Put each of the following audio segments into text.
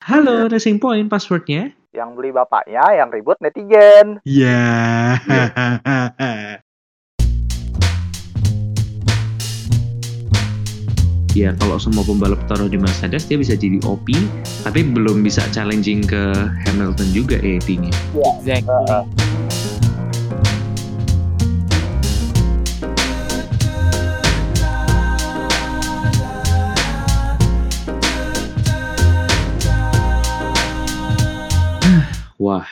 Halo, Racing Point passwordnya? Yang beli bapaknya, yang ribut netizen. Ya. ya kalau semua pembalap taruh di Mercedes dia bisa jadi OP tapi belum bisa challenging ke Hamilton juga AT-nya. Exactly. Wah,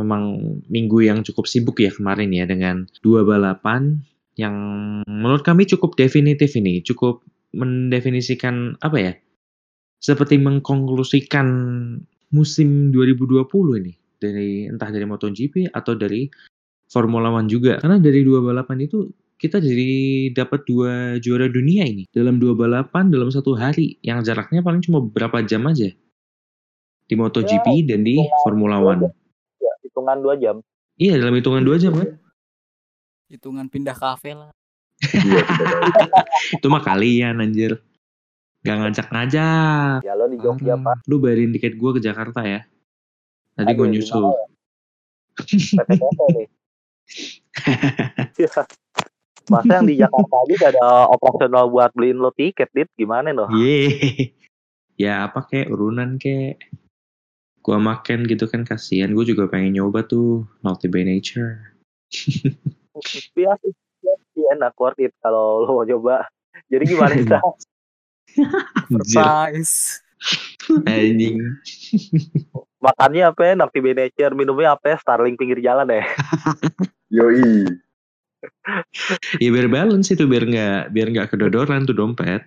memang minggu yang cukup sibuk ya kemarin ya dengan dua balapan yang menurut kami cukup definitif ini, cukup mendefinisikan apa ya? Seperti mengkonklusikan musim 2020 ini dari entah dari MotoGP atau dari Formula One juga. Karena dari dua balapan itu kita jadi dapat dua juara dunia ini dalam dua balapan dalam satu hari yang jaraknya paling cuma beberapa jam aja di MotoGP dan di Formula One. Ya, hitungan dua jam. Iya dalam hitungan dua jam kan? Hitungan pindah kafe lah. Itu mah kalian anjir. Gak ngajak-ngajak. Ya lo di Jogja, Parah. Pak. Lu bayarin tiket gua ke Jakarta ya. Nanti gue nyusul. Ya. Masa yang di Jakarta aja gak ada operasional buat beliin lo tiket, Dit? Gimana loh? Yeay. Ya apa kek, urunan kek. Gua makan gitu kan kasihan. Gue juga pengen nyoba tuh Naughty by Nature. Iya sih. Iya, enak worth it kalau lo mau coba. Jadi gimana sih? Surprise. anjing. Makannya apa ya? Nanti Nature, minumnya apa ya? Starling pinggir jalan ya? Yoi. Ya biar balance itu biar nggak biar nggak kedodoran tuh dompet.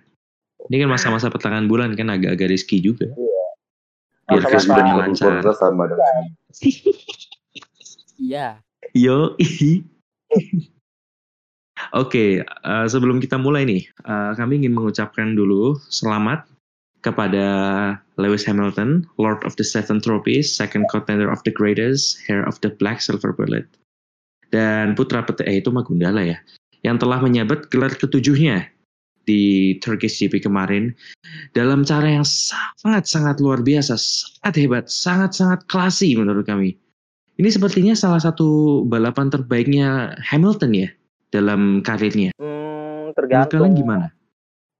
Ini kan masa-masa pertengahan bulan kan agak-agak risky juga. Biar Sudah lancar. Sama dengan Iya. Yo, Oke, eh, sebelum kita mulai nih, eh, kami ingin mengucapkan dulu selamat kepada Lewis Hamilton, Lord of the Seven Trophies, second contender of the greatest, Hair of the Black Silver Bullet, dan putra peti eh, itu mah Gundala ya, yang telah menyabet gelar ketujuhnya di Turkish GP kemarin dalam cara yang sangat-sangat luar biasa, sangat hebat, sangat-sangat klasi menurut kami. Ini sepertinya salah satu balapan terbaiknya Hamilton ya dalam karirnya. Hmm, Menurut tergantung. kalian gimana?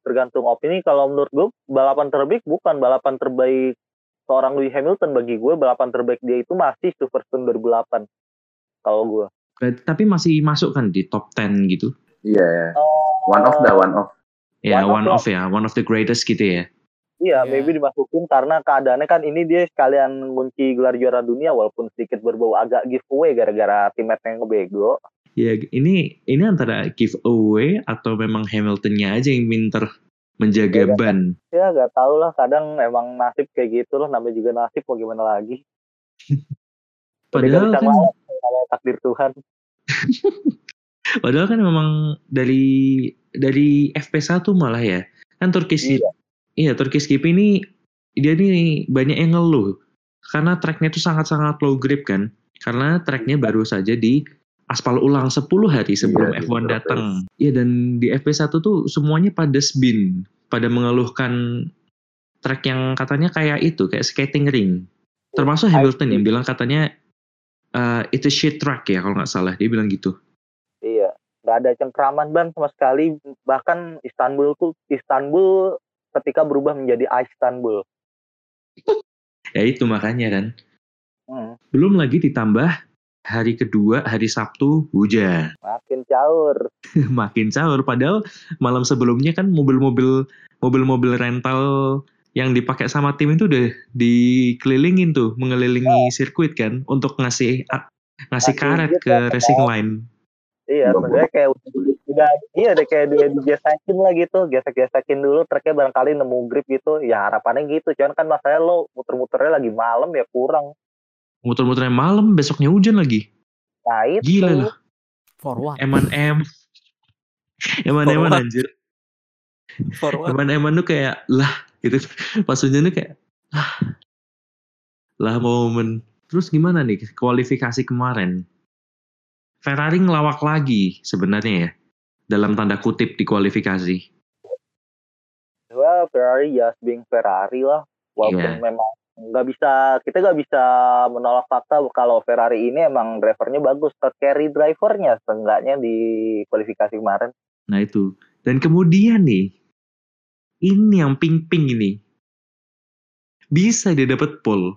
tergantung opini kalau menurut gue balapan terbaik bukan balapan terbaik seorang Lewis Hamilton bagi gue balapan terbaik dia itu masih Silverstone 2008 kalau gue Tapi masih masuk kan di top 10 gitu? Iya, ya. one of the one of. Ya, One one, of of ya, one of the greatest gitu ya. iya Iya. maybe dimasukin karena keadaannya kan ini dia sekalian ngunci gelar juara dunia walaupun sedikit berbau agak giveaway gara-gara timnya yang ngebego Ya, ini ini antara giveaway atau memang Hamiltonnya aja yang pinter menjaga Iya, ban. ya gak tau lah kadang emang nasib kayak gitu loh namanya juga nasib mau gimana lagi Padahal kan, takdir Tuhan padahal kan memang dari dari FP1 malah ya. Kan Turkish Iya. iya Turkish GP ini dia nih banyak yang ngeluh karena tracknya itu sangat-sangat low grip kan. Karena tracknya baru saja di aspal ulang 10 hari sebelum Iya, F1 di datang. Iya dan di FP1 tuh semuanya pada spin, pada mengeluhkan track yang katanya kayak itu, kayak skating ring. Termasuk Hamilton yang bilang katanya uh, itu shit track ya kalau nggak salah, dia bilang gitu. Nggak ada cengkraman ban sama sekali. Bahkan Istanbul tuh Istanbul ketika berubah menjadi Istanbul. Ya itu makanya kan. Hmm, Belum lagi ditambah hari kedua, hari Sabtu hujan. makin caur. Makin caur padahal malam sebelumnya kan mobil-mobil mobil-mobil rental yang dipakai sama tim itu udah dikelilingin tuh, mengelilingi sirkuit kan untuk ngasih ngasih karet ke lah, racing line. Iya, sebenarnya kayak udah, udah iya deh kayak dia digesekin lah gitu, gesek-gesekin dulu truknya barangkali nemu grip gitu. Ya harapannya gitu, cuman kan masalahnya lo muter-muternya lagi malam ya kurang. Muter-muternya malam, besoknya hujan lagi. Nah itu. Gila lah. Forward. M&M. M&M anjir. Forward. M&M tuh kayak lah gitu. Pas hujan tuh kayak lah. Lah momen. Terus gimana nih kualifikasi kemarin? Ferrari ngelawak lagi sebenarnya ya. Dalam tanda kutip di kualifikasi. Well, Ferrari just being Ferrari lah. Walaupun Iya. memang nggak bisa kita nggak bisa menolak fakta kalau Ferrari ini emang drivernya bagus ke carry drivernya seenggaknya di kualifikasi kemarin Nah itu. Dan kemudian nih, ini yang pink-pink ini. Bisa dia dapat pole.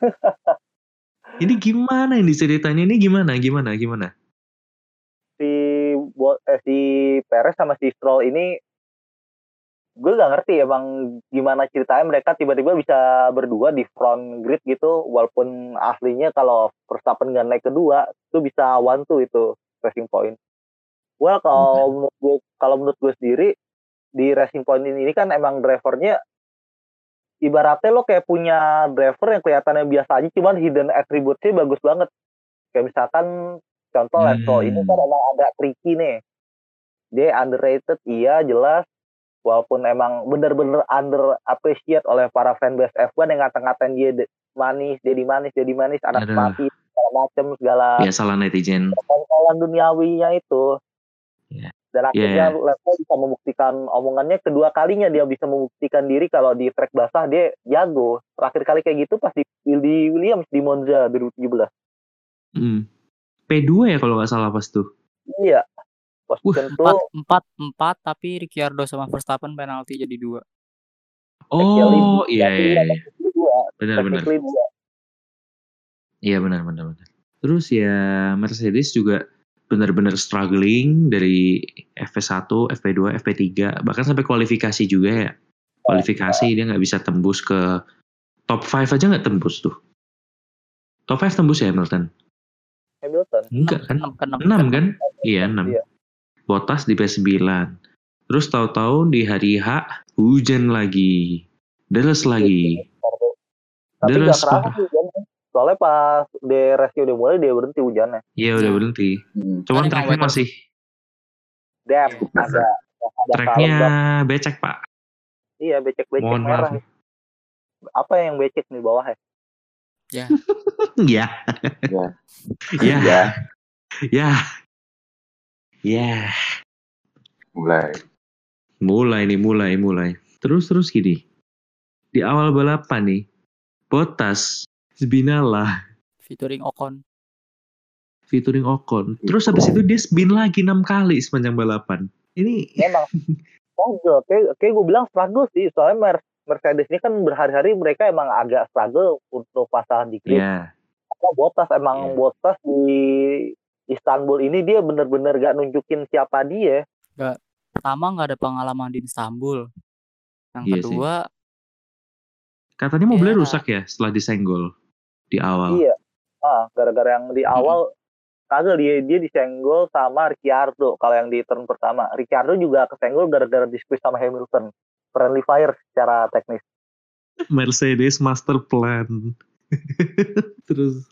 ini gimana ini ceritanya? Ini gimana? Gimana? Gimana? si eh, si Perez sama si Stroll ini gue gak ngerti emang gimana ceritanya mereka tiba-tiba bisa berdua di front grid gitu walaupun aslinya kalau Verstappen gak naik kedua itu bisa one two itu racing point. Well kalau menurut gue kalau menurut gue sendiri di racing point ini kan emang drivernya ibaratnya lo kayak punya driver yang kelihatannya biasa aja cuman hidden attribute-nya bagus banget. Kayak misalkan contoh Hmm. Lando ini kan emang agak tricky nih. Dia underrated iya jelas walaupun emang bener-bener under appreciate oleh para fanbase F1 yang ngata-ngatain dia manis, jadi manis, jadi manis, anak Aduh. mati, segala macem, segala Biasalah netizen. persoalan duniawinya itu. Iya. Dan akhirnya Iya. Lando bisa membuktikan omongannya kedua kalinya dia bisa membuktikan diri kalau di track basah dia jago. Terakhir kali kayak gitu pas di, di Williams di Monza 2017. Hmm. P2 ya kalau nggak salah pas tuh. Iya. Position tuh Empat, empat, empat, tapi Ricciardo sama Verstappen penalti jadi dua. Oh iya Tapi iya. iya. technically dua. Iya benar-benar. benar. Terus ya Mercedes juga benar-benar struggling dari FP1, FP2, FP3, bahkan sampai kualifikasi juga ya. Kualifikasi dia nggak bisa tembus ke top 5 aja nggak tembus tuh. Top 5 tembus ya Hamilton? Hamilton. Enggak kan? Enam, ke enam, 6 ke kan? Iya 6. Iya. Bottas di P9. Terus tahu-tahu di hari H hujan lagi. Deres lagi. Tapi kerasa parah. Soalnya pas di race udah mulai dia berhenti hujannya. Iya udah Nah. berhenti. Hmm. Cuman tracknya masih Dep, ada ada tracknya becek pak. Iya becek-becek Mohon merah. maaf. Apa yang becek nih bawah ya? Ya. Ya. Ya. Ya. Ya. Ya. Mulai. Mulai nih, mulai, mulai. Terus terus gini. Di awal balapan nih, Bottas, Spinala, featuring Ocon. featuring Ocon. Terus habis itu dia spin lagi enam kali sepanjang balapan. Ini Memang struggle. Kayak, kayak gue bilang struggle sih. Soalnya Mer- Mercedes ini kan berhari-hari mereka emang agak struggle untuk pasangan di grid. ya Karena Bottas emang Iya. Bottas di Istanbul ini dia bener-bener gak nunjukin siapa dia. Pertama nggak ada pengalaman di Istanbul. Yang Iya sih. kedua, katanya mobilnya Iya. rusak ya setelah disenggol di awal. Iya. Ah, gara-gara yang di awal kagak dia dia disenggol sama Ricciardo kalau yang di turn pertama. Ricciardo juga kesenggol gara-gara di-squeeze sama Hamilton. Friendly fire secara teknis. Mercedes master plan. terus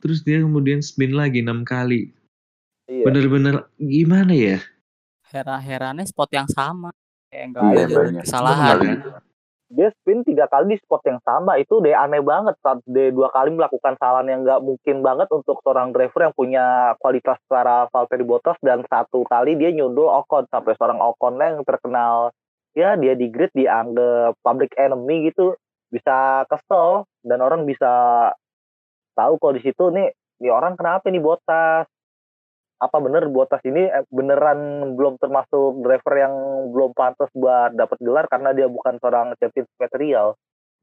terus dia kemudian spin lagi enam kali. Iya. Bener-bener gimana ya? hera-heranya spot yang sama. Kayak nggak Iya, ada banyak. kesalahan. Kali. Dia spin tiga kali di spot yang sama. Itu deh aneh banget. Saat dia dua kali melakukan kesalahan yang nggak mungkin banget untuk seorang driver yang punya kualitas secara Valtteri Bottas dan satu kali dia nyundul Ocon sampai seorang Ocon yang terkenal. Ya dia di grid dianggap public enemy gitu. Bisa kesel dan orang bisa tahu kok di situ nih nih orang kenapa nih Bottas apa bener Bottas ini eh, beneran belum termasuk driver yang belum pantas buat dapat gelar karena dia bukan seorang champion material.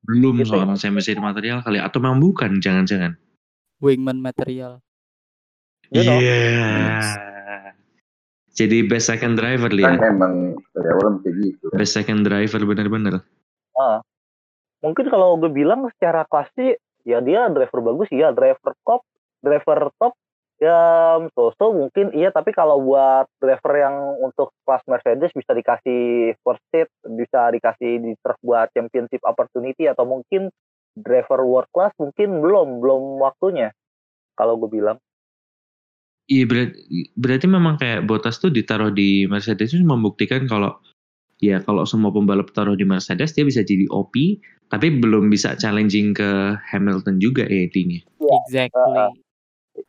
Belum Gitu ya. seorang championship material kali atau memang bukan jangan-jangan. Wingman material. You know. Iya. Jadi best second driver Kan lihat. emang dari awal kayak gitu. Best second driver bener-bener. Mungkin kalau gue bilang secara klasik ya dia driver bagus ya driver top, driver top ya so-so mungkin iya tapi kalau buat driver yang untuk kelas Mercedes bisa dikasih first seat, bisa dikasih di turf buat championship opportunity atau mungkin driver world class mungkin belum belum waktunya kalau gue bilang. Iya berarti, berarti memang kayak Bottas tuh ditaruh di Mercedes itu membuktikan kalau ya kalau semua pembalap taruh di Mercedes dia bisa jadi OP tapi belum bisa challenging ke Hamilton juga ya intinya. Exactly.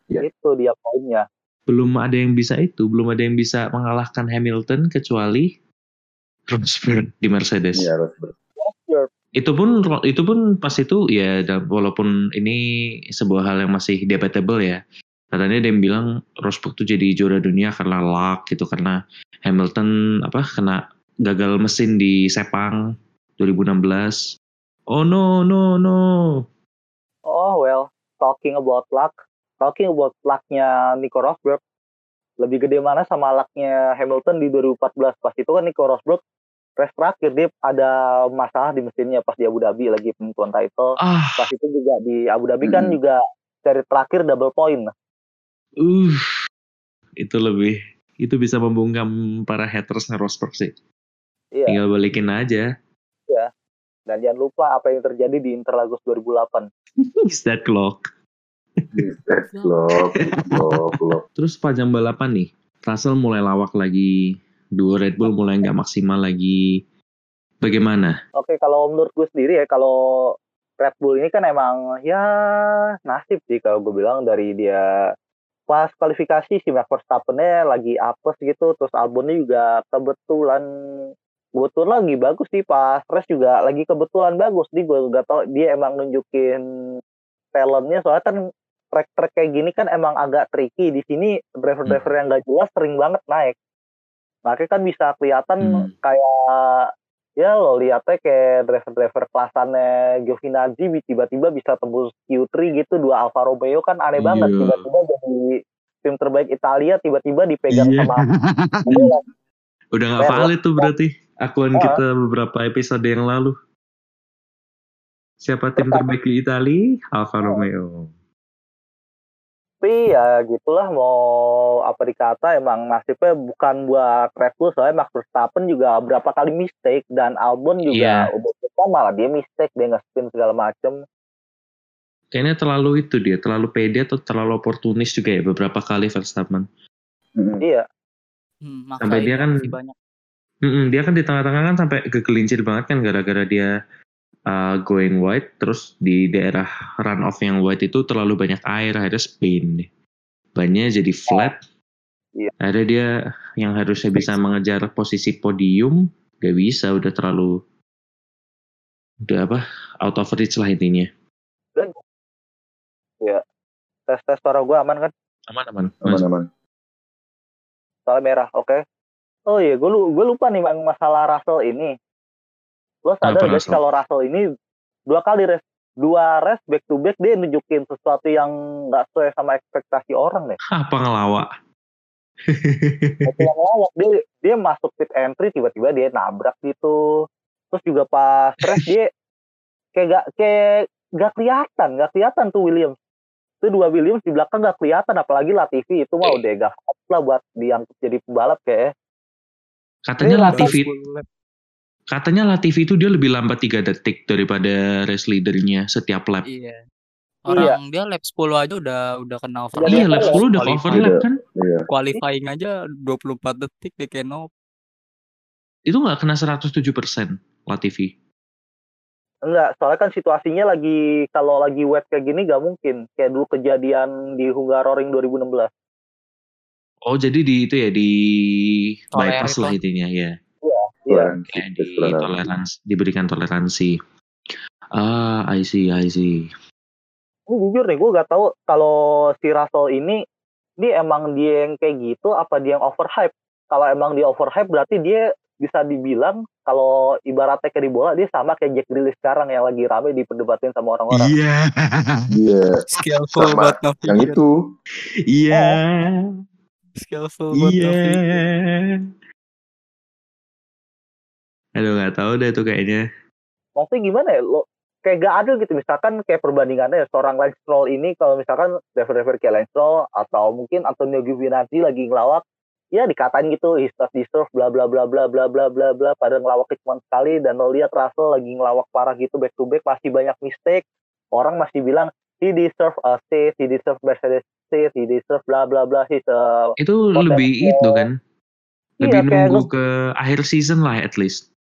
Iya. Itu dia poinnya. Belum ada yang bisa itu, belum ada yang bisa mengalahkan Hamilton kecuali Rosberg di Mercedes. Iya ber- Itu pun itu pun pas itu ya walaupun ini sebuah hal yang masih debatable ya. Katanya dia bilang Rosberg tuh jadi juara dunia karena luck gitu karena Hamilton apa kena gagal mesin di Sepang 2016. Oh no no no. Oh well, talking about luck, talking about lucknya Nico Rosberg, lebih gede mana sama lucknya Hamilton di 2014 pas itu kan Nico Rosberg race terakhir dia ada masalah di mesinnya pas di Abu Dhabi lagi penentuan title. Ah, Pas itu juga di Abu Dhabi kan Hmm. juga seri terakhir double point. uh, itu lebih itu bisa membungkam para haters Rosberg sih. Iya. Tinggal balikin aja. Dan jangan lupa apa yang terjadi di Interlagos 2008. Is that clock? Blok, blok, blok. Terus panjang balapan nih, Russell mulai lawak lagi, dua Red Bull mulai nggak maksimal lagi. Bagaimana? Oke, kalau menurut gue sendiri ya, kalau Red Bull ini kan emang ya nasib sih kalau gue bilang dari dia pas kualifikasi si Max Verstappen-nya lagi apes gitu, terus Albonnya juga kebetulan kebetulan lagi bagus sih pas race juga lagi kebetulan bagus nih gue gak tau dia emang nunjukin talentnya soalnya kan track-track kayak gini kan emang agak tricky di sini driver-driver yang gak jelas sering banget naik makanya kan bisa kelihatan Hmm. kayak ya lo lihatnya kayak driver-driver kelasannya Giovinazzi tiba-tiba bisa tembus Q3 gitu dua Alfa Romeo kan aneh banget Iya. tiba-tiba jadi tim terbaik Italia tiba-tiba dipegang Iya. sama Udah nggak Kayak valid tuh berarti akuan Ah. kita beberapa episode yang lalu. Siapa tim terbaik di Italia? Alfa Romeo. Tapi ya gitulah mau apa dikata emang nasibnya bukan buat Red Bull soalnya Max Verstappen juga berapa kali mistake dan Albon juga udah kita malah dia mistake dia nge-spin segala macem Kayaknya terlalu itu dia, terlalu pede atau terlalu oportunis juga ya beberapa kali Verstappen. Mm. iya Hmm, Sampai dia kan- banyak. Mm-mm, dia kan di tengah-tengah kan sampai kegelincir banget kan gara-gara dia uh, going wide terus di daerah run off yang wide itu terlalu banyak air akhirnya spin deh. bannya jadi flat. Iya. akhirnya dia yang harusnya bisa mengejar posisi podium gak bisa udah terlalu udah apa out of reach lah intinya. Tes tes suara gue aman kan? Aman aman. Aman, aman. soalnya merah oke. Oh iya gue gue lupa nih Bang, masalah Russell ini lo sadar Apa gak sih kalau Russell ini dua kali race dua race back to back dia nunjukin sesuatu yang nggak sesuai sama ekspektasi orang deh. Apa ngelawak? Yang lawak dia dia masuk pit entry tiba-tiba dia nabrak gitu. Terus juga pas race dia kayak gak kayak gak kelihatan gak kelihatan tuh Williams. Itu dua Williams di belakang gak kelihatan apalagi Latifi. Itu mah udah gak lah buat diangkut jadi pembalap kayak. Katanya Ini Latifi 10 lap. Katanya Latifi itu dia lebih lambat 3 detik daripada race leadernya setiap lap Iya. Orang dia lap 10 aja udah udah kena overlap. iya Iya, lap iya. 10 udah overlap kan Iya. Qualifying aja 24 detik di Keno. itu nggak kena 107% Latifi Enggak, soalnya kan situasinya lagi kalau lagi wet kayak gini gak mungkin. Kayak dulu kejadian di Hungaroring 2016. Oh jadi di itu ya di Toler bypass itu. lah intinya ya. Iya. Toleransi, Kayak di toleransi. toleransi, diberikan toleransi. Ah, I see, I see. Ini jujur nih, gue gak tahu kalau si Russell ini, ini emang dia yang kayak gitu, apa dia yang overhype. Kalau emang dia overhype, berarti dia bisa dibilang kalau ibaratnya kayak di bola, dia sama kayak Jack Grealish sekarang yang lagi rame diperdebatin sama orang-orang. Iya, Iya. Skillful Sama but no Yang itu. iya, Skillful but no iya. Aduh nggak tahu deh tuh kayaknya. Maksudnya gimana ya, lo kayak gak adil gitu. Misalkan kayak perbandingannya seorang Lance Stroll ini, kalau misalkan driver-driver kayak Lance Stroll, atau mungkin Antonio Giovinazzi lagi ngelawak, ya dikatain gitu he does deserve bla bla bla bla bla bla bla bla pada ngelawak cuma sekali dan lo lihat Russell lagi ngelawak parah gitu back to back masih banyak mistake orang masih bilang he deserve a seat he deserve Mercedes seat he deserve bla bla bla he's a Itu lebih itu kan. Lebih Iya, nunggu ke akhir season lah at least.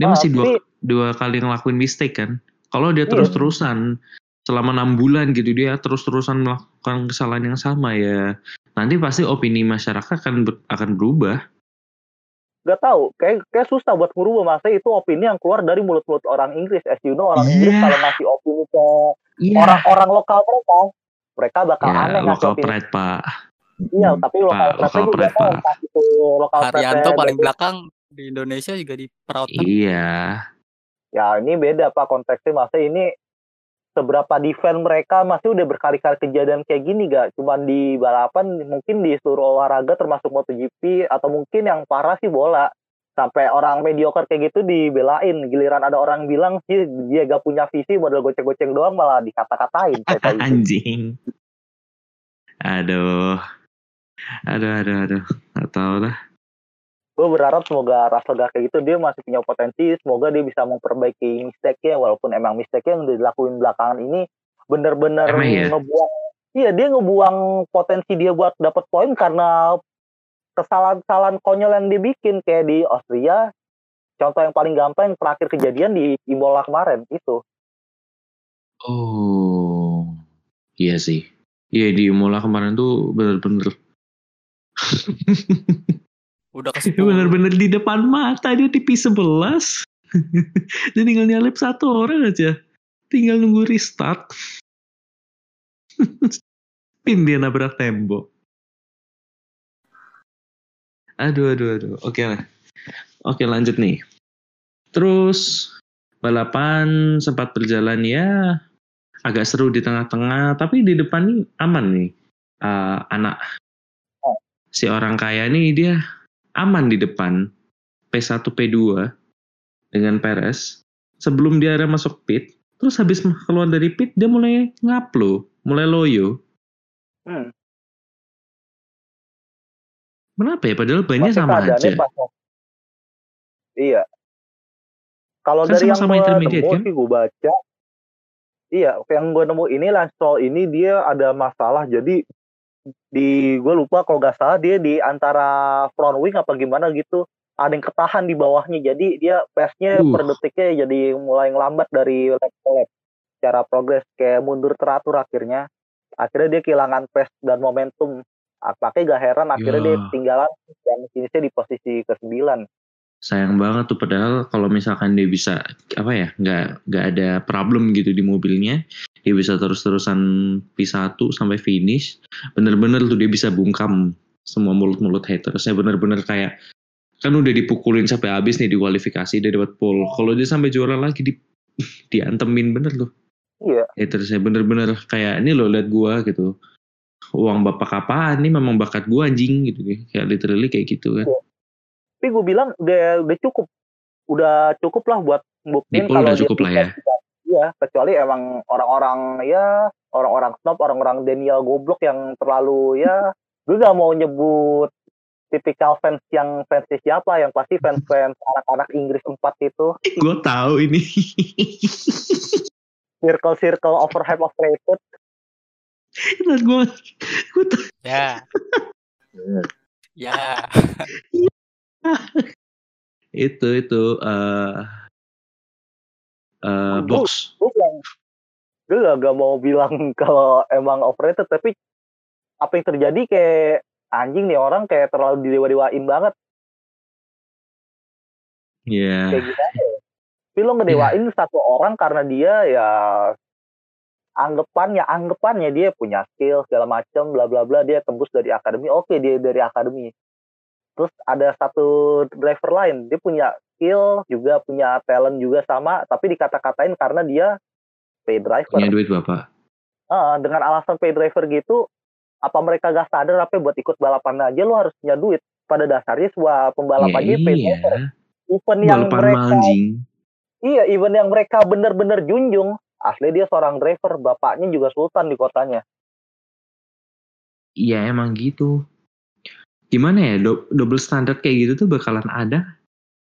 Dia masih dua tapi- dua kali ngelakuin mistake kan. Kalau dia Iya. terus-terusan selama enam bulan gitu dia terus-terusan melakukan kesalahan yang sama ya nanti pasti opini masyarakat akan ber- akan berubah. nggak tahu kayak kayak susah buat ngurubah masa itu opini yang keluar dari mulut-mulut orang Inggris as you know orang Inggris Iya. kalau ngasih opini ke Iya. orang-orang lokal mereka mereka bakal Ya, aneh local opini pride, Pak. iya tapi lokal Pak, pride local juga pride, Pak. lokal Haryanto paling belakang di Indonesia juga di perautan. Iya. ya ini beda pak konteksnya masa ini seberapa defend mereka masih udah berkali-kali kejadian kayak gini gak cuman di balapan mungkin di seluruh olahraga termasuk MotoGP atau mungkin yang parah sih bola sampai orang mediocre kayak gitu dibelain giliran ada orang bilang sih dia gak punya visi modal goceng-goceng doang malah dikata-katain. Anjing. Aduh. Aduh, aduh, aduh. Gak tau lah. Gue berharap semoga Russell gak kayak gitu dia masih punya potensi semoga dia bisa memperbaiki mistake-nya walaupun emang mistake-nya yang dilakuin belakangan ini bener-bener ya? ngebuang iya dia ngebuang potensi dia buat dapat poin karena kesalahan-kesalahan konyol yang dia bikin kayak di Austria contoh yang paling gampang yang terakhir kejadian di Imola kemarin itu Oh. Iya sih. Iya di Imola kemarin tuh bener-bener Udah ke Itu 10. bener-bener di depan mata dia TV 11. dia tinggal nyalip satu orang aja. Tinggal nunggu restart. Pin dia nabrak tembok. Aduh, aduh, aduh. Oke lah. Oke lanjut nih. Terus balapan sempat berjalan ya agak seru di tengah-tengah. Tapi di depan nih aman nih. Eh, anak si orang kaya nih dia aman di depan P1 P2 dengan Perez. Sebelum dia ada masuk pit terus habis keluar dari pit dia mulai ngaplo mulai loyo. Hmm. kenapa ya? Padahal Masih sama aja. pas iya. Kalau Kan dari yang sama-sama gue nemu kan? sih gue baca iya yang gue nemu ini Lance Stroll ini dia ada masalah jadi di gue lupa kalau gak salah dia di antara front wing apa gimana gitu. Ada yang ketahan di bawahnya jadi dia pace-nya Uh. per detiknya jadi mulai ngelambat dari lap ke lap secara progres kayak mundur teratur akhirnya. Akhirnya dia kehilangan pace dan momentum. Apakah gak heran akhirnya Ya. dia ketinggalan dan finishnya di posisi ke-9 sayang banget tuh padahal kalau misalkan dia bisa apa ya nggak nggak ada problem gitu di mobilnya dia bisa terus-terusan P1 sampai finish bener-bener tuh dia bisa bungkam semua mulut-mulut hatersnya bener-bener kayak kan udah dipukulin sampai habis nih di kualifikasi dia dapat pole. Kalau dia sampai juara lagi di diantemin bener loh. Iya. hatersnya bener-bener kayak ini loh liat gua gitu. Uang bapak apaan nih? Memang bakat gua anjing gitu kayak literally kayak gitu kan tapi gue bilang udah udah cukup udah cukup lah buat buktiin pole udah cukup lah ya. iya kecuali emang orang-orang ya orang-orang snob orang-orang Daniel goblok yang terlalu ya gue gak mau nyebut tipikal fans yang fansnya siapa yang pasti fans-fans anak-anak Inggris 4 itu gue tahu ini circle-circle overhype overrated dan gue gue tahu Ya. Ya. Itu itu eh eh, Gua- box. gue bilang gue gak, gak mau bilang kalau emang overrated tapi apa yang terjadi kayak anjing nih orang kayak terlalu didewa-dewain banget. Ya kayak gimana ya tapi lo ngedewain satu orang karena dia ya anggapannya anggapannya dia punya skill segala macam bla bla bla dia tembus dari akademi. Oke dia dari akademi terus ada satu driver lain dia punya skill juga punya talent juga sama tapi dikata-katain karena dia pay driver. Punya duit bapak Ah, dengan alasan pay driver gitu apa mereka gak sadar apa buat ikut balapan aja lo harus punya duit. Pada dasarnya sebuah pembalap ya, aja pay driver. Iya event yang balapan mereka maljing iya event yang mereka bener-bener junjung. Asli dia seorang driver bapaknya juga sultan di kotanya. Iya emang gitu gimana ya do- double standard kayak gitu tuh bakalan ada?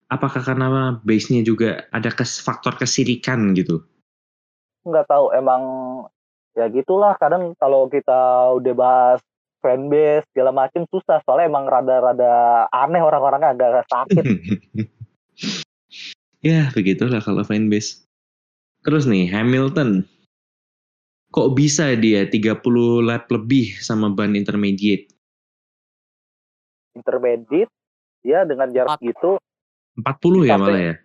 Apakah karena base nya juga ada kes faktor kesirikan gitu? Nggak tahu emang ya gitulah. Kadang kalau kita udah bahas fanbase segala macem susah. Soalnya emang rada-rada aneh orang-orangnya agak sakit. Ya begitulah kalau fanbase. Terus nih Hamilton. Kok bisa dia 30 lap lebih sama ban intermediate intermediate ya dengan jarak Empat. gitu 40 ya malah ya.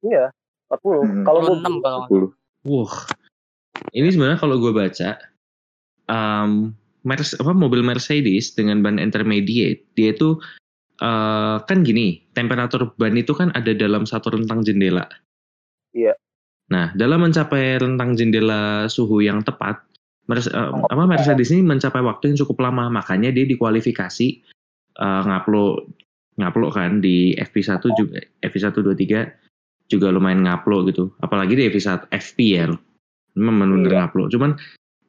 iya 40 Hmm. kalau gue 26 kalau nggak 10. Wah, ini sebenarnya kalau gue baca, um, Merce- apa mobil Mercedes dengan ban intermediate, dia itu eh, kan gini, temperatur ban itu kan ada dalam satu rentang jendela. Iya. Nah, dalam mencapai rentang jendela suhu yang tepat, Merce- eh, apa Mercedes ini mencapai waktu yang cukup lama, makanya dia dikualifikasi eh, ngupload ngupload kan di FP1 juga FP1 23 juga lumayan ngupload gitu. Apalagi di FP1 FP ya. Memang benar-benar Iya. ngupload. Cuman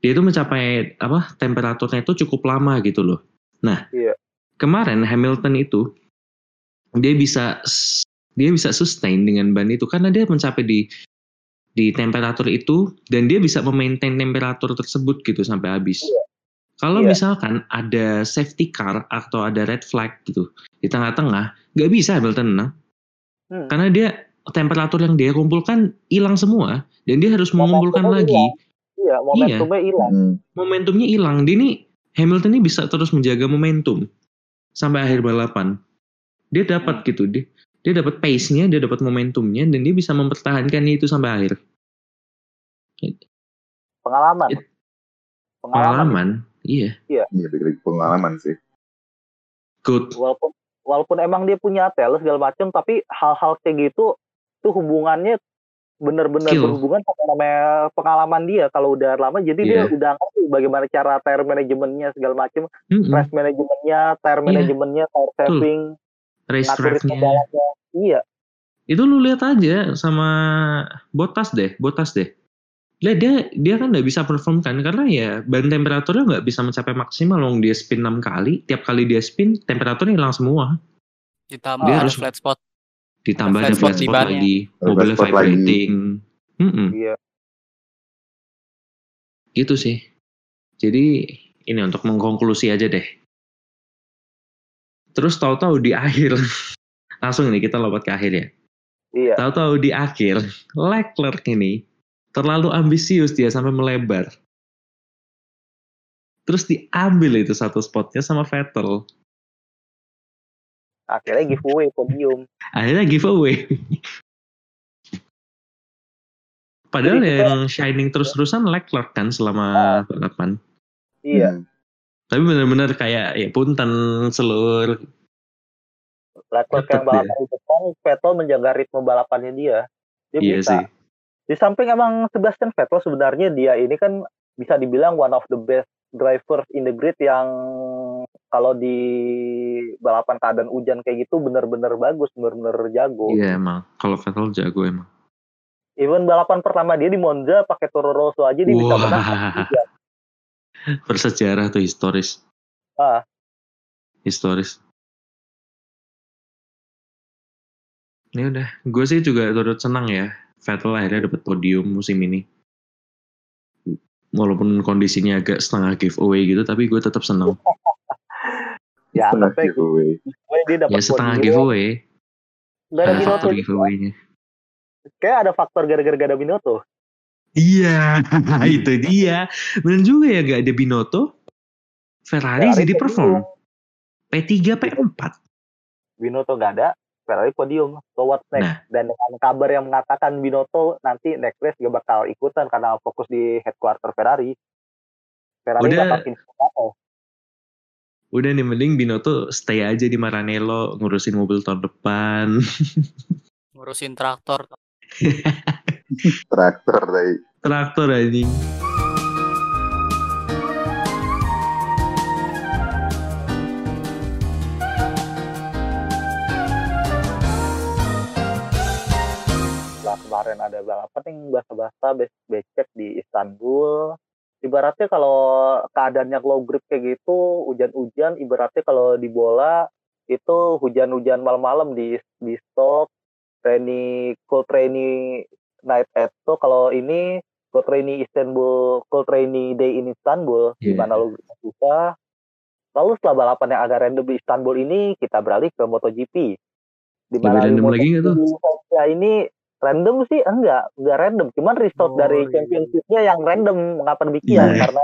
dia itu mencapai apa temperaturnya itu cukup lama gitu loh. Nah, Iya. kemarin Hamilton itu dia bisa dia bisa sustain dengan ban itu karena dia mencapai di di temperatur itu dan dia bisa memaintain temperatur tersebut gitu sampai habis. Kalau Iya. misalkan ada safety car atau ada red flag gitu di tengah-tengah, nggak bisa Hamilton menang Hmm. karena dia temperatur yang dia kumpulkan hilang semua dan dia harus Momentumnya mengumpulkan lagi. hilang. iya momentumnya hilang Hmm. Momentumnya hilang. Dia ini Hamilton ini bisa terus menjaga momentum sampai akhir balapan. Dia dapat gitu dia dia dapat pace-nya, dia dapat momentumnya dan dia bisa mempertahankan itu sampai akhir. pengalaman It- pengalaman Pengalaman, iya. Iya, balik pengalaman sih. Good. walaupun walaupun emang dia punya tel segala macam tapi hal-hal kayak gitu tuh hubungannya bener-bener berhubungan sama namanya pengalaman dia kalau udah lama jadi dia Iya. udah ngerti bagaimana cara tire manajemennya segala macam Mm-mm. race manajemennya tire Iya. manajemennya tire saving Race iya Itu lu lihat aja sama Botas deh, Botas deh. Lihat dia dia kan nggak bisa perform kan karena ya ban temperaturnya nggak bisa mencapai maksimal long dia spin 6 kali, tiap kali dia spin temperaturnya hilang semua. ditambah Dia harus- flat spot. Ditambah Ada flat flat spot di spot lagi, Ada mobilnya lagi. vibrating. Mm-mm. iya Gitu sih. Jadi ini untuk mengkonklusi aja deh. Terus tahu-tahu di akhir langsung nih kita lompat ke akhir ya. iya Tahu-tahu di akhir Leclerc ini terlalu ambisius dia sampai melebar. Terus diambil itu satu spotnya sama Vettel. akhirnya giveaway podium Akhirnya giveaway. Padahal Jadi kita- yang shining terus-terusan Leclerc kan selama balapan. iya Hmm. Tapi benar-benar kayak ya punten selur. Leclerc yang balapan di depan Vettel menjaga ritme balapannya dia dia Iya bisa sih. Di samping emang Sebastian Vettel sebenarnya dia ini kan bisa dibilang one of the best drivers in the grid yang kalau di balapan keadaan hujan kayak gitu bener-bener bagus, bener-bener jago. Iya emang. Kalau Vettel jago emang. Even balapan pertama dia di Monza pakai Toro Rosso aja dia bisa menang. Bersejarah tuh historis. Ah. Historis. Ini udah. Gue sih juga turut senang ya. Vettel akhirnya dapat podium musim ini. Walaupun kondisinya agak setengah giveaway gitu, tapi gue tetap senang. Ya, Setengah tapi giveaway. gue dia dapat Ya setengah podium. giveaway. Gak ada Ada Binotto. faktor giveaway-nya. Kayak ada faktor gara-gara gak ada Binotto. Iya, itu dia. Bener juga ya gak ada Binotto. Ferrari, Ferrari jadi perform. P3, P4. Binotto gak ada, Ferrari podium. So what's next? Nah. Dan dengan kabar yang mengatakan Binotto nanti next race gak bakal ikutan karena fokus di headquarter Ferrari. Ferrari Udah. bakal pindah ke Monaco. Udah nih mending Binotto stay aja di Maranello ngurusin mobil tahun depan. Ngurusin traktor. Traktor dari Traktor anjing. Kemarin ada balapan yang basa-basa be- becek di Istanbul. Ibaratnya kalau keadaannya low grip kayak gitu, hujan-hujan, ibaratnya kalau di bola itu hujan-hujan malam-malam di di stok, rainy, cold rainy night at so kalau ini cold rainy Istanbul, cold rainy day in Istanbul, di Iya. mana low grip susah. Lalu setelah balapan yang agak random di Istanbul ini, kita beralih ke MotoGP. Di Lebih random lagi ini Random sih enggak, enggak random. Cuman result Oh, dari iya. championship-nya yang random. Mengapa demikian? Iya. Karena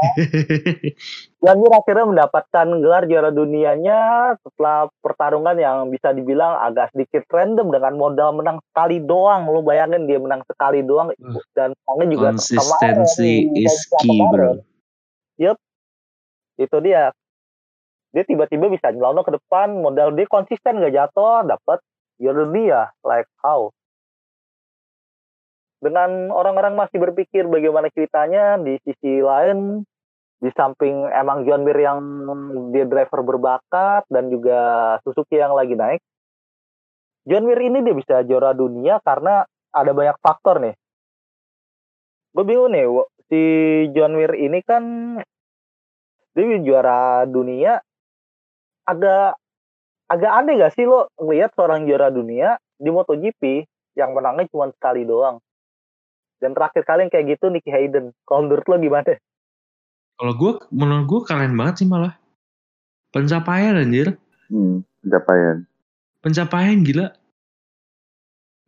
Janmir akhirnya mendapatkan gelar juara dunianya setelah pertarungan yang bisa dibilang agak sedikit random dengan modal menang sekali doang. Lu bayangin dia menang sekali doang Wah. dan menangnya juga Consistency kemarin, is key, bro. Itu dia. Dia tiba-tiba bisa nyelonong ke depan, modal dia konsisten gak jatuh, dapat juara dunia. Like how? Dengan orang-orang masih berpikir bagaimana ceritanya, di sisi lain di samping emang John Mir yang dia driver berbakat dan juga Suzuki yang lagi naik, John Mir ini dia bisa juara dunia karena ada banyak faktor nih. Gue bingung nih, si John Mir ini kan dia juara dunia agak agak aneh gak sih lo ngelihat seorang juara dunia di MotoGP yang menangnya cuma sekali doang. Dan terakhir kali yang kayak gitu Nicky Hayden. Kalau menurut lo gimana? Kalau gue, menurut gue keren banget sih malah. Pencapaian anjir. Hmm, pencapaian. Pencapaian gila.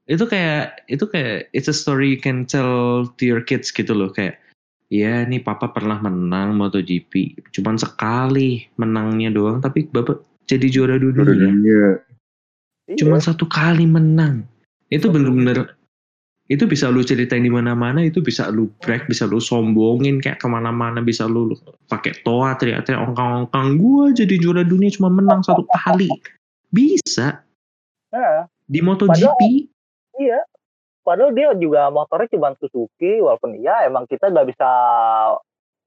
Itu kayak, itu kayak, it's a story you can tell to your kids gitu loh. Kayak, ya nih papa pernah menang MotoGP. Cuman sekali menangnya doang. Tapi bapak jadi juara dunia. Juara dunia. Cuman satu kali menang. Itu bener-bener itu bisa lu ceritain di mana-mana itu bisa lu break bisa lu sombongin kayak ke mana-mana bisa lu, lu pakai toa teriak-teriak ongkang-ongkang gua jadi juara dunia cuma menang satu kali bisa Nah, di MotoGP Iya. Padahal dia juga motornya cuma Suzuki, walaupun iya emang kita nggak bisa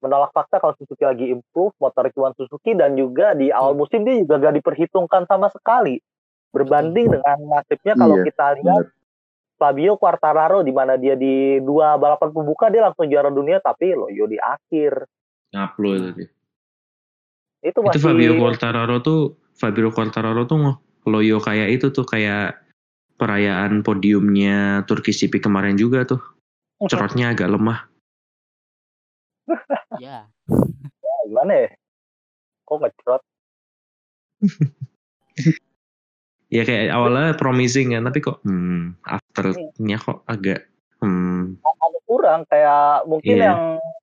menolak fakta kalau Suzuki lagi improve, motornya cuma Suzuki dan juga di awal musim dia juga gak diperhitungkan sama sekali. Berbanding dengan nasibnya kalau Iya, kita lihat bener. Fabio Quartararo di mana dia di dua balapan pembuka dia langsung juara dunia tapi loyo di akhir. ngaplo itu dia. Itu itu masih Fabio Quartararo tuh Fabio Quartararo tuh loyo kayak itu tuh kayak perayaan podiumnya Turkish GP kemarin juga tuh cerotnya agak lemah Ya. gimana ya? Kok ngecrot? ya kayak awalnya promising kan tapi kok hmm, afternya kok agak hmm, ada kurang kayak mungkin Iya. yang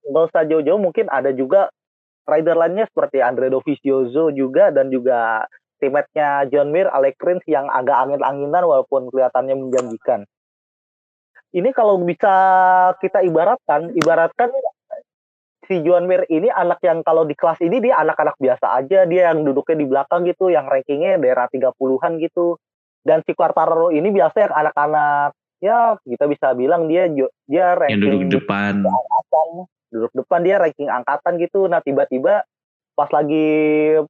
nggak usah jauh-jauh mungkin ada juga rider lainnya seperti Andre Dovizioso juga dan juga teammate-nya John Mir, Alex Rins yang agak angin-anginan walaupun kelihatannya menjanjikan. Ini kalau bisa kita ibaratkan, ibaratkan si John Mir ini anak yang kalau di kelas ini dia anak-anak biasa aja, dia yang duduknya di belakang gitu, yang rankingnya daerah 30-an gitu. Dan si Quartararo ini biasa yang anak-anak ya kita bisa bilang dia dia yang ranking duduk di depan angkatan duduk depan dia ranking angkatan gitu nah tiba-tiba pas lagi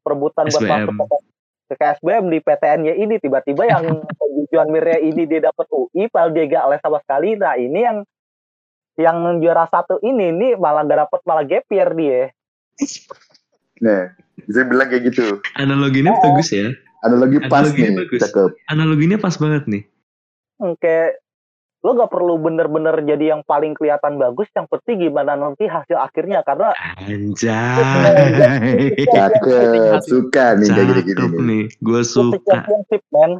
perebutan buat SBM. masuk ke, ke SBM di PTN-nya ini tiba-tiba yang tujuan mirnya ini dia dapat UI padahal dia gak les sama sekali nah ini yang yang juara satu ini nih malah gak dapet malah gap year dia Nah, bisa bilang kayak gitu. analoginya Oh. bagus ya Analogi pas Analoginya nih, bagus. cakep. analoginya pas banget nih Hmm, kayak lo gak perlu bener-bener jadi yang paling kelihatan bagus yang penting gimana nanti hasil akhirnya karena anjay Cakep, suka nih kayak gini-gini cakep nih. gue suka championship man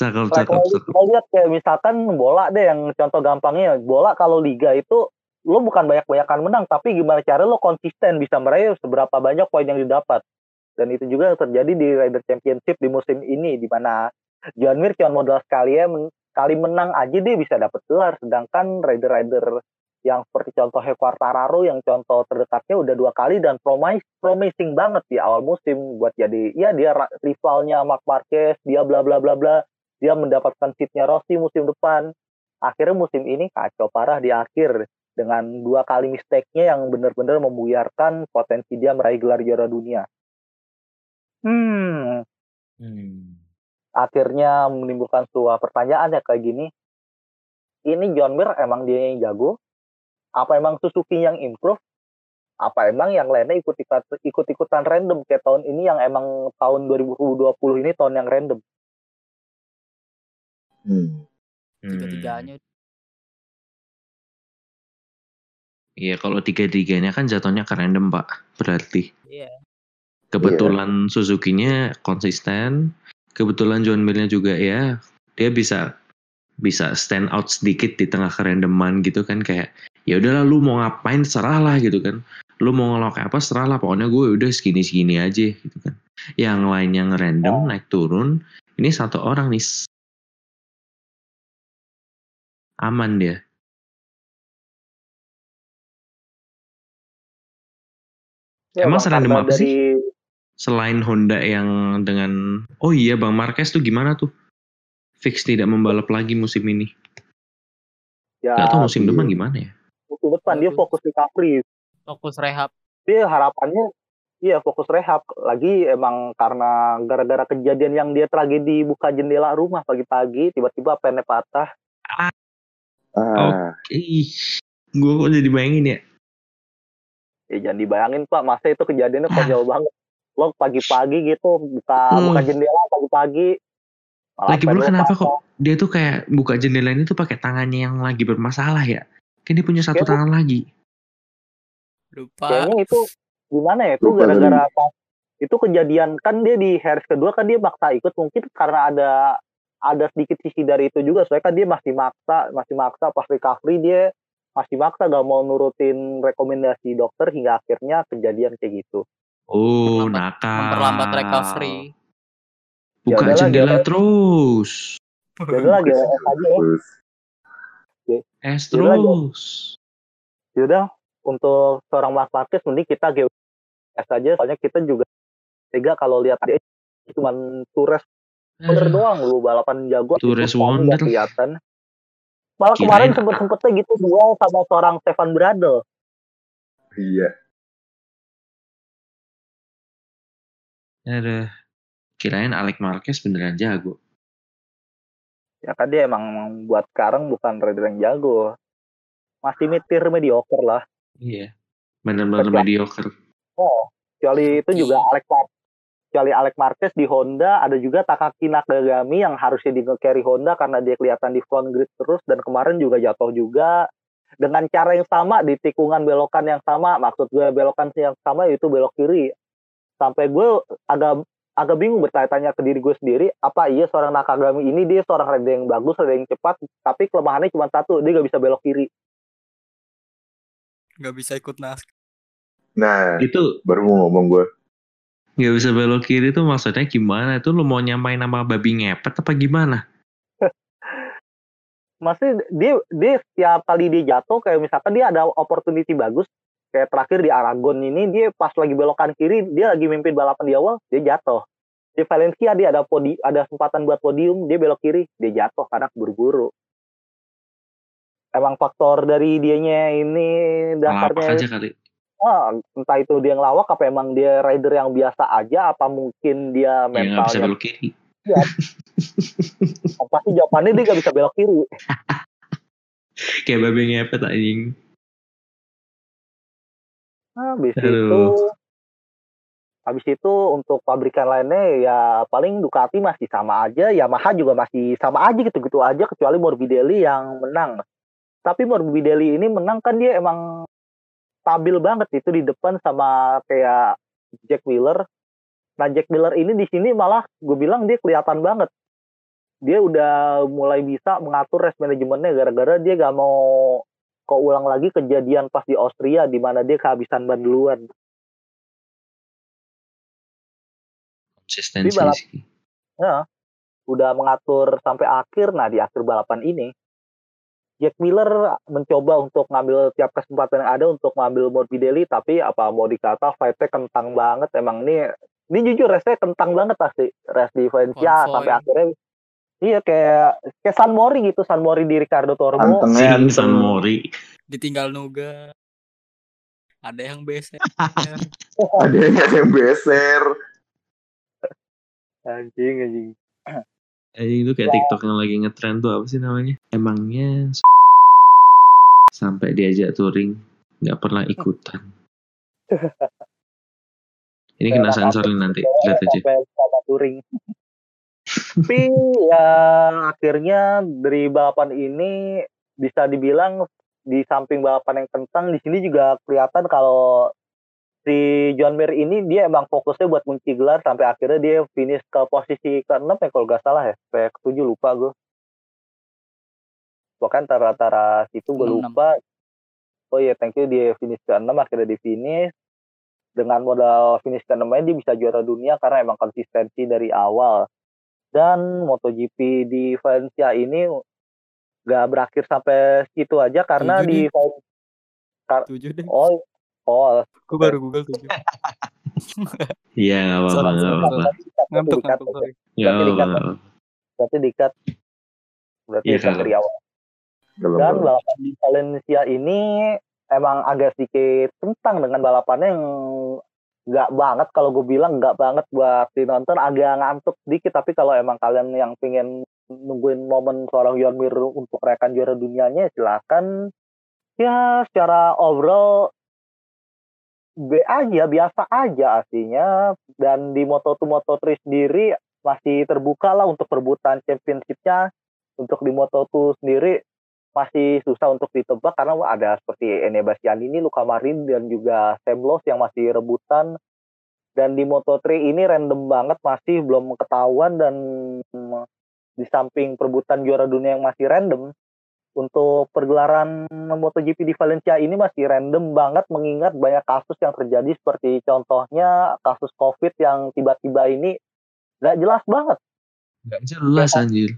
cakep Like, cakep kalau cakep. lihat kayak misalkan bola deh yang contoh gampangnya bola kalau liga itu lo bukan banyak-banyakan menang tapi gimana cara lo konsisten bisa meraih seberapa banyak poin yang didapat. Dan itu juga yang terjadi di Rider Championship di musim ini di mana John Mir cuma modal sekali ya men- kali menang aja dia bisa dapat gelar. Sedangkan rider-rider yang seperti contoh Quartararo yang contoh terdekatnya udah dua kali dan promise promising banget di awal musim buat jadi ya dia rivalnya Mark Marquez dia bla bla bla bla dia mendapatkan seatnya Rossi musim depan. Akhirnya musim ini kacau parah di akhir dengan dua kali mistake-nya yang benar-benar membuyarkan potensi dia meraih gelar juara dunia. Hmm, Hmm. akhirnya menimbulkan sebuah pertanyaan ya kayak gini. Ini John Mir emang dia yang jago? Apa emang Suzuki yang improve? Apa emang yang lainnya ikut ikut ikutan random kayak tahun ini yang emang tahun 2020 ini tahun yang random? Hmm. Tiga-tiganya. Iya kalau tiga-tiganya kan jatuhnya ke random pak berarti. Iya. kebetulan Suzuki-nya konsisten kebetulan John Mir-nya juga ya. Dia bisa bisa stand out sedikit di tengah kerandoman gitu kan kayak ya udahlah lu mau ngapain serah lah gitu kan. Lu mau ngelok apa serah lah pokoknya gue udah segini segini aja gitu kan. Yang lainnya ngerandom naik turun ini satu orang nih aman dia. Ya, Emang serandom karena apa sih? dari selain Honda yang dengan oh iya Bang Marquez tuh gimana tuh? Fix tidak membalap lagi musim ini. Ya Gak tau musim depan gimana ya. musim depan dia fokus recovery Fokus rehab. dia harapannya iya fokus rehab. Lagi emang karena gara-gara kejadian yang dia tragedi buka jendela rumah pagi-pagi tiba-tiba pennya patah. Ah, ih gue kok jadi bayangin ya? Ya jangan dibayangin pak. Masa itu kejadiannya Ah. konyol banget. Lo pagi-pagi gitu buka Hmm. buka jendela pagi-pagi. Lagi pula kenapa kok dia tuh kayak buka jendela ini tuh pakai tangannya yang lagi bermasalah ya? Kan dia punya satu Kayaknya- tangan lagi. Lupa. kayaknya itu gimana ya? Itu gara-gara apa? Itu kejadian kan dia di Harris kedua kan dia maksa ikut mungkin karena ada ada sedikit sisi dari itu juga. Soalnya kan dia masih maksa masih maksa pas recovery dia masih maksa gak mau nurutin rekomendasi dokter hingga akhirnya kejadian kayak gitu. Oh Memperlambat- nakal. Memperlambat recovery. buka Ya jendela jangan- terus. Jadi lagi aja ya. Terus. es terus. Yaudah untuk seorang Mark Marquez mending kita GWS aja. Soalnya kita juga tega kalau lihat dia cuma Tures Wonder Aduh, doang lu balapan jago Itu wonder. kelihatan. Malah Kirain kemarin sempet sempetnya gitu duel sama seorang Stefan Bradl. Iya. aduh kirain Alex Marquez beneran jago. Ya kan dia emang buat sekarang bukan rider yang jago. Masih mitir mediocre lah. Iya bener-bener mediocre. Oh kecuali itu juga Alex Mar- kecuali Alex Marquez di Honda ada juga Takaki Nakagami yang harusnya di carry Honda karena dia kelihatan di front grid terus dan kemarin juga jatuh juga dengan cara yang sama di tikungan belokan yang sama maksud gue belokan yang sama yaitu belok kiri sampai gue agak agak bingung bertanya-tanya ke diri gue sendiri apa iya seorang Nakagami ini dia seorang rider yang bagus rider yang cepat tapi kelemahannya cuma satu dia gak bisa belok kiri Gak bisa ikut naskah. Nah, itu baru mau ngomong gue. Nggak bisa belok kiri tuh maksudnya gimana? Itu lu mau nyamain nama babi ngepet apa gimana? Maksudnya dia dia setiap kali dia jatuh kayak misalkan dia ada opportunity bagus kayak terakhir di Aragon ini dia pas lagi belokan kiri dia lagi mimpin balapan di awal dia jatuh. Di Valencia dia ada podi ada kesempatan buat podium dia belok kiri dia jatuh karena buru-buru. Emang faktor dari dianya ini dasarnya aja kali ah, entah itu dia ngelawak apa emang dia rider yang biasa aja apa mungkin dia ya nggak bisa mentalnya belok kiri pasti jawabannya dia gak bisa belok kiri kayak babi ngepet anjing habis Aduh. itu habis itu untuk pabrikan lainnya ya paling Ducati masih sama aja, Yamaha juga masih sama aja gitu-gitu aja kecuali Morbidelli yang menang. Tapi Morbidelli ini menang kan dia emang stabil banget itu di depan sama kayak Jack Miller. Nah Jack Miller ini di sini malah gue bilang dia kelihatan banget. Dia udah mulai bisa mengatur race manajemennya gara-gara dia gak mau kok ulang lagi kejadian pas di Austria di mana dia kehabisan ban duluan. konsistensi Tapi balap- Ya, udah mengatur sampai akhir. Nah di akhir balapan ini, Jack Miller mencoba untuk ngambil tiap kesempatan yang ada untuk ngambil Morbidelli, tapi apa mau dikata fightnya kentang banget. Emang ini, ini jujur race kentang banget pasti race di Valencia sampai akhirnya. Iya kayak kayak San Mori gitu, San Mori di Ricardo Tormo. Sing San. Mori Ditinggal nuga. Ada yang beset. Ada yang ada yang beser. Anjing anjing. Anjing itu kayak TikTok yang lagi ngetrend tuh apa sih namanya? Emangnya sampai diajak touring nggak pernah ikutan. Ini kena sensor nih nanti lihat aja. touring. Tapi ya akhirnya dari balapan ini bisa dibilang di samping balapan yang kentang di sini juga kelihatan kalau si John Mir ini dia emang fokusnya buat kunci gelar sampai akhirnya dia finish ke posisi ke-6 ya kalau gak salah ya, sampai ke-7 lupa gue. pokoknya antara-antara situ gue lupa. Oh iya thank you di finish ke 6 akhirnya di finish. Dengan modal finish ke 6 dia bisa juara dunia karena emang konsistensi dari awal. Dan MotoGP di Valencia ini gak berakhir sampai situ aja karena Tujuh di kar- oh oh Gue baru Google tujuh. Iya, nggak apa-apa, nggak apa-apa. Ngantuk, ngantuk, sorry. Nggak Berarti apa-apa, berarti dikat. Berarti Iya, dikat dari awal. Dan balapan di Valencia ini emang agak sedikit tentang dengan balapannya yang nggak banget. Kalau gue bilang nggak banget buat dinonton. Agak ngantuk dikit tapi kalau emang kalian yang pengen nungguin momen seorang Yormir untuk rekan juara dunianya silakan. Ya secara overall B aja biasa aja aslinya. Dan di Moto2 Moto3 sendiri masih terbuka lah untuk perebutan championshipnya. Untuk di Moto2 sendiri masih susah untuk ditebak karena ada seperti Ene Bastianini, Luca Marin dan juga Sam Lowe yang masih rebutan. Dan di Moto3 ini random banget masih belum ketahuan dan di samping perebutan juara dunia yang masih random untuk pergelaran MotoGP di Valencia ini masih random banget mengingat banyak kasus yang terjadi seperti contohnya kasus COVID yang tiba-tiba ini nggak jelas banget Nggak jelas anjir.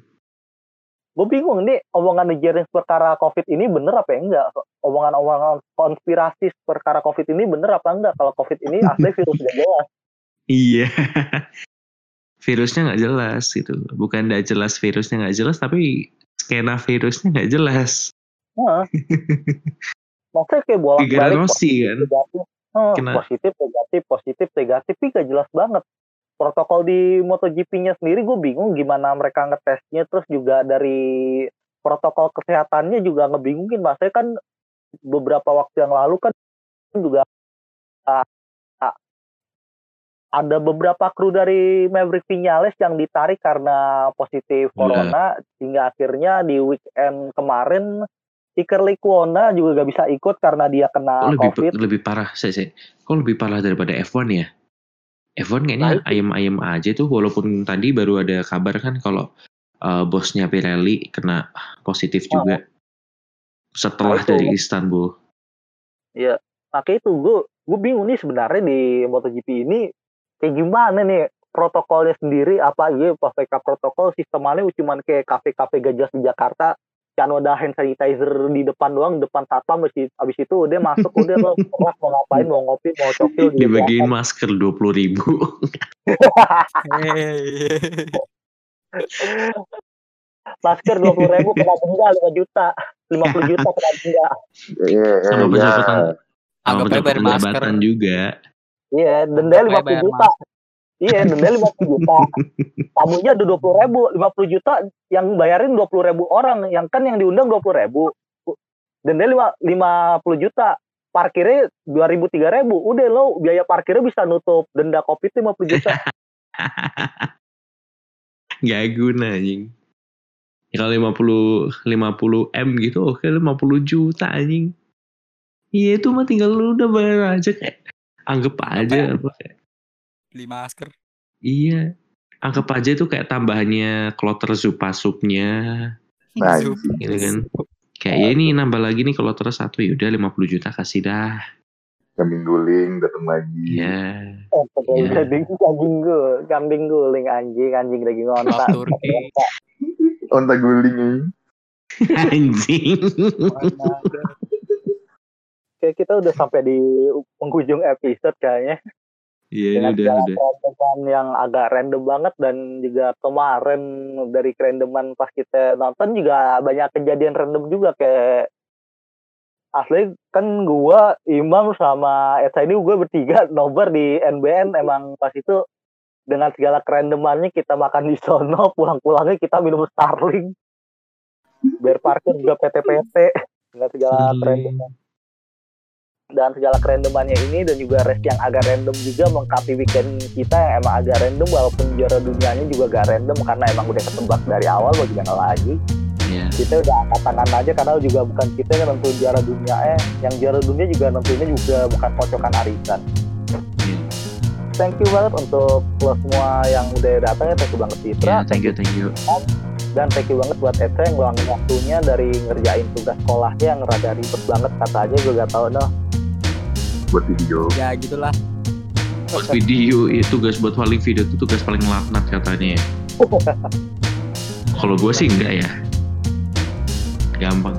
gue bingung nih omongan Jerings perkara COVID ini bener apa enggak? Omongan-omongan konspirasi perkara COVID ini bener apa enggak? Kalau COVID ini asli virus gak jelas. Iya. virusnya nggak jelas gitu. Bukan nggak jelas virusnya nggak jelas, tapi skena virusnya nggak jelas. Nah, maksudnya kayak bolak-balik Geganosi kan. negatif, Hah, Kena- positif, negatif, positif, negatif, tapi gak jelas banget. Protokol di MotoGP-nya sendiri gue bingung gimana mereka ngetesnya, terus juga dari protokol kesehatannya juga ngebingungin. Maksudnya kan beberapa waktu yang lalu kan juga ah, ada beberapa kru dari Maverick Vinales yang ditarik karena positif Iya. corona, sehingga akhirnya di weekend kemarin Iker Lecuona juga gak bisa ikut karena dia kena Kok lebih COVID. lebih parah saya sih. Kok lebih parah daripada F1 ya? F1 kayaknya Nah, ayam-ayam aja tuh walaupun tadi baru ada kabar kan kalau uh, bosnya Pirelli kena positif juga setelah Nah, dari Istanbul. Makanya itu gue gue bingung nih sebenarnya di MotoGP ini kayak gimana nih protokolnya sendiri apa iya PVK protokol sistemannya cuma kayak kafe-kafe gajah di Jakarta kan ada hand sanitizer di depan doang depan satpam abis, abis itu udah masuk udah lo kelas mau ngapain mau ngopi mau cokil di Dibagiin masker 20 ribu. Hey. masker dua puluh ribu kena denda lima juta lima puluh juta kena denda Iya, Sama iya. pejabat sama jabatan juga. Iya denda lima puluh juta. iya denda lima puluh juta. Tamunya ada dua puluh ribu lima puluh juta yang bayarin dua puluh ribu orang. Yang kan yang diundang dua puluh ribu. Denda lima lima puluh juta. Parkirnya dua ribu tiga ribu. Udah lo biaya parkirnya bisa nutup. Denda covid lima puluh juta. Gak guna anjing. Ya, kalau 50 50 M gitu oke 50 juta anjing. Iya itu mah tinggal lu udah bayar aja kayak anggap aja apa kayak Beli masker. Iya. Anggap aja itu kayak tambahannya kloter zupa supnya Nah, Zup. gitu kan. Kayak ya ini nambah lagi nih kloter satu yaudah 50 juta kasih dah. Kambing guling datang lagi. Iya. oh, Iya. kambing kambing gue kambing guling anjing anjing daging onta. Onta guling ini. Anjing. Kayak kita udah sampai di penghujung episode kayaknya. Iya dengan udah udah. yang agak random banget dan juga kemarin dari kerandoman pas kita nonton juga banyak kejadian random juga kayak asli kan gua Imam sama Esa ini gue bertiga nobar di NBN emang pas itu dengan segala kerandomannya kita makan di sono pulang-pulangnya kita minum Starling biar parkir juga PT-PT dengan segala kerandoman dan segala kerandomannya ini dan juga race yang agak random juga mengkapi weekend kita yang emang agak random walaupun juara dunianya juga agak random karena emang udah ketebak dari awal mau gimana lagi Iya. kita udah angkat tangan aja karena juga bukan kita yang nentuin juara dunia eh yang juara dunia juga nentuinnya juga bukan kocokan arisan Iya. thank you banget untuk lo semua yang udah datang ya thank you banget Citra Iya, thank you thank you. dan thank you banget buat Eca yang ngeluangin waktunya dari ngerjain tugas sekolahnya yang rada ribet banget kata aja gue gak tau noh buat video. Ya gitulah. Buat video itu tugas buat paling video itu tugas paling laknat katanya ya. Kalau gue sih enggak ya. Gampang.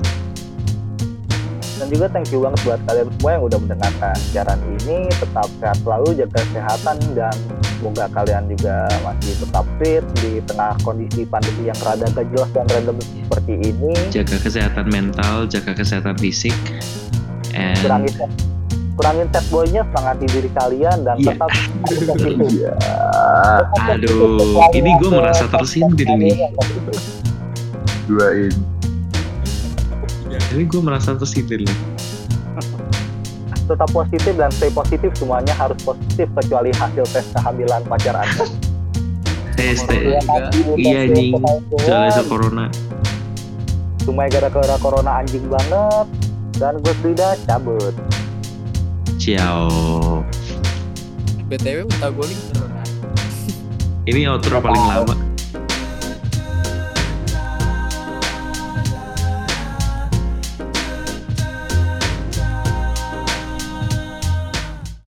dan juga thank you banget buat kalian semua yang udah mendengarkan siaran ini tetap sehat selalu jaga kesehatan dan semoga kalian juga masih tetap fit di tengah kondisi pandemi yang rada gak jelas dan random seperti ini Jaga kesehatan mental, jaga kesehatan fisik. And kurangin set boynya semangati diri kalian dan Iya. tetap Iya. aduh, ini gue merasa tersindir nih. Duain. Ini gue merasa tersindir nih. tetap positif dan stay positif semuanya harus positif kecuali hasil tes kehamilan pacar anda Tes. Iya anjing. Soalnya soal corona. cuma gara-gara corona anjing banget dan gue sudah cabut Ciao. BTW minta guling beneran. Ini outro paling lama.